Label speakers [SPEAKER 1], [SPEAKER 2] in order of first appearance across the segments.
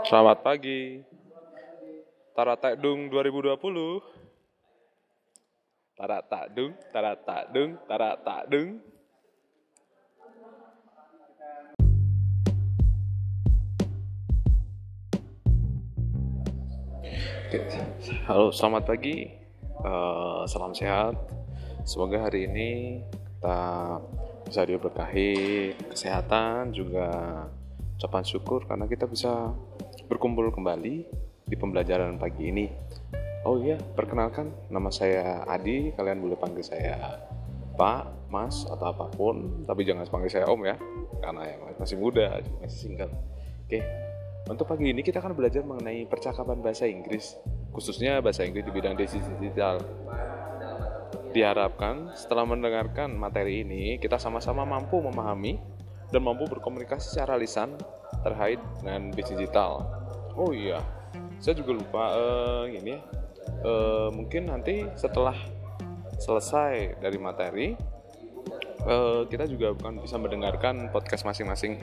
[SPEAKER 1] Selamat pagi. Taratak Dung 2020. Taratak Dung, Taratak Dung, Taratak Dung. Halo, selamat pagi. Eh, salam sehat. Semoga hari ini kita bisa diberkahi kesehatan juga ucapan syukur karena kita bisa berkumpul kembali di pembelajaran pagi ini. Oh iya, perkenalkan nama saya Adi, kalian boleh panggil saya Pak, Mas atau apa pun, tapi jangan panggil saya Om ya, karena yang masih muda, masih single. Oke, untuk pagi ini kita akan belajar mengenai percakapan bahasa Inggris, khususnya bahasa Inggris di bidang digital. Diharapkan setelah mendengarkan materi ini, kita sama-sama mampu memahami dan mampu berkomunikasi secara lisan terkait dengan bisnis digital. Oh iya, saya juga lupa uh, ini ya. Uh, mungkin nanti setelah selesai dari materi, uh, kita juga akan bisa mendengarkan podcast masing-masing.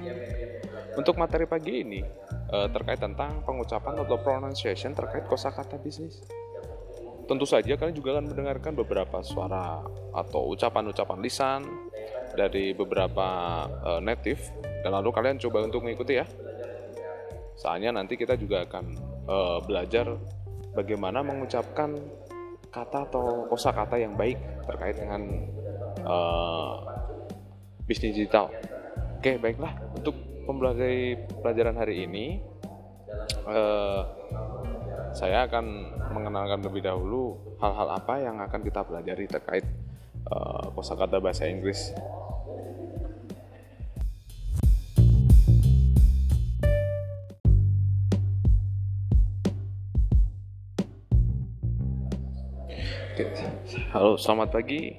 [SPEAKER 1] Untuk materi pagi ini uh, terkait tentang pengucapan atau pronunciation terkait kosakata bisnis. Tentu saja kalian juga akan mendengarkan beberapa suara atau ucapan-ucapan lisan dari beberapa uh, native dan lalu kalian coba untuk mengikuti ya. Soalnya nanti kita juga akan uh, belajar bagaimana mengucapkan kata atau kosakata yang baik terkait dengan uh, bisnis digital. Oke, baiklah untuk pembelajaran pelajaran hari ini uh, saya akan mengenalkan lebih dahulu hal-hal apa yang akan kita pelajari terkait uh, kosakata bahasa Inggris. Halo, selamat pagi.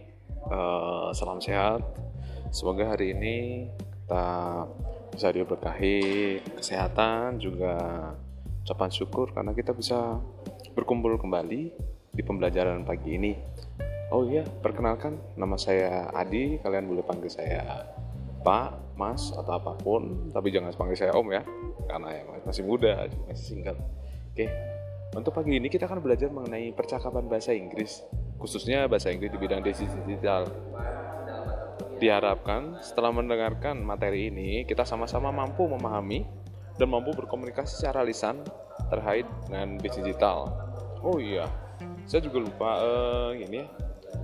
[SPEAKER 1] Uh, salam sehat. Semoga hari ini kita bisa diberkahi kesehatan juga ucapan syukur karena kita bisa berkumpul kembali di pembelajaran pagi ini. Oh iya, perkenalkan nama saya Adi, kalian boleh panggil saya Pak, Mas atau apa pun, tapi jangan panggil saya Om ya, karena yang masih muda, masih single. Oke, untuk pagi ini kita akan belajar mengenai percakapan bahasa Inggris, khususnya bahasa Inggris di bidang digital. Diharapkan setelah mendengarkan materi ini, kita sama-sama mampu memahami dan mampu berkomunikasi secara lisan terkait dengan bisnis digital. Oh iya, saya juga lupa uh, ini ya.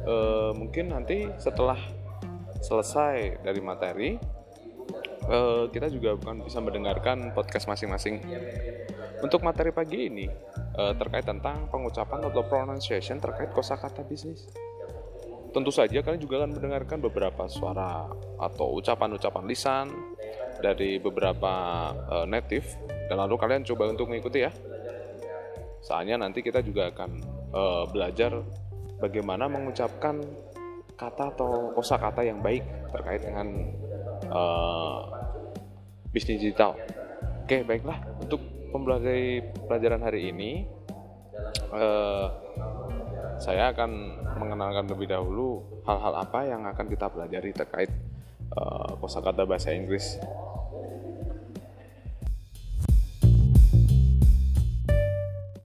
[SPEAKER 1] Uh, mungkin nanti setelah selesai dari materi, uh, kita juga akan bisa mendengarkan podcast masing-masing. Untuk materi pagi ini uh, terkait tentang pengucapan atau pronunciation terkait kosakata bisnis. Tentu saja kalian juga akan mendengarkan beberapa suara atau ucapan-ucapan lisan dari beberapa uh, native dan lalu kalian coba untuk mengikuti ya. Soalnya nanti kita juga akan uh, belajar bagaimana mengucapkan kata atau kosakata yang baik terkait dengan uh, bisnis digital. Oke, baiklah untuk pembelajaran pelajaran hari ini uh, saya akan mengenalkan lebih dahulu hal-hal apa yang akan kita pelajari terkait uh, kosakata bahasa Inggris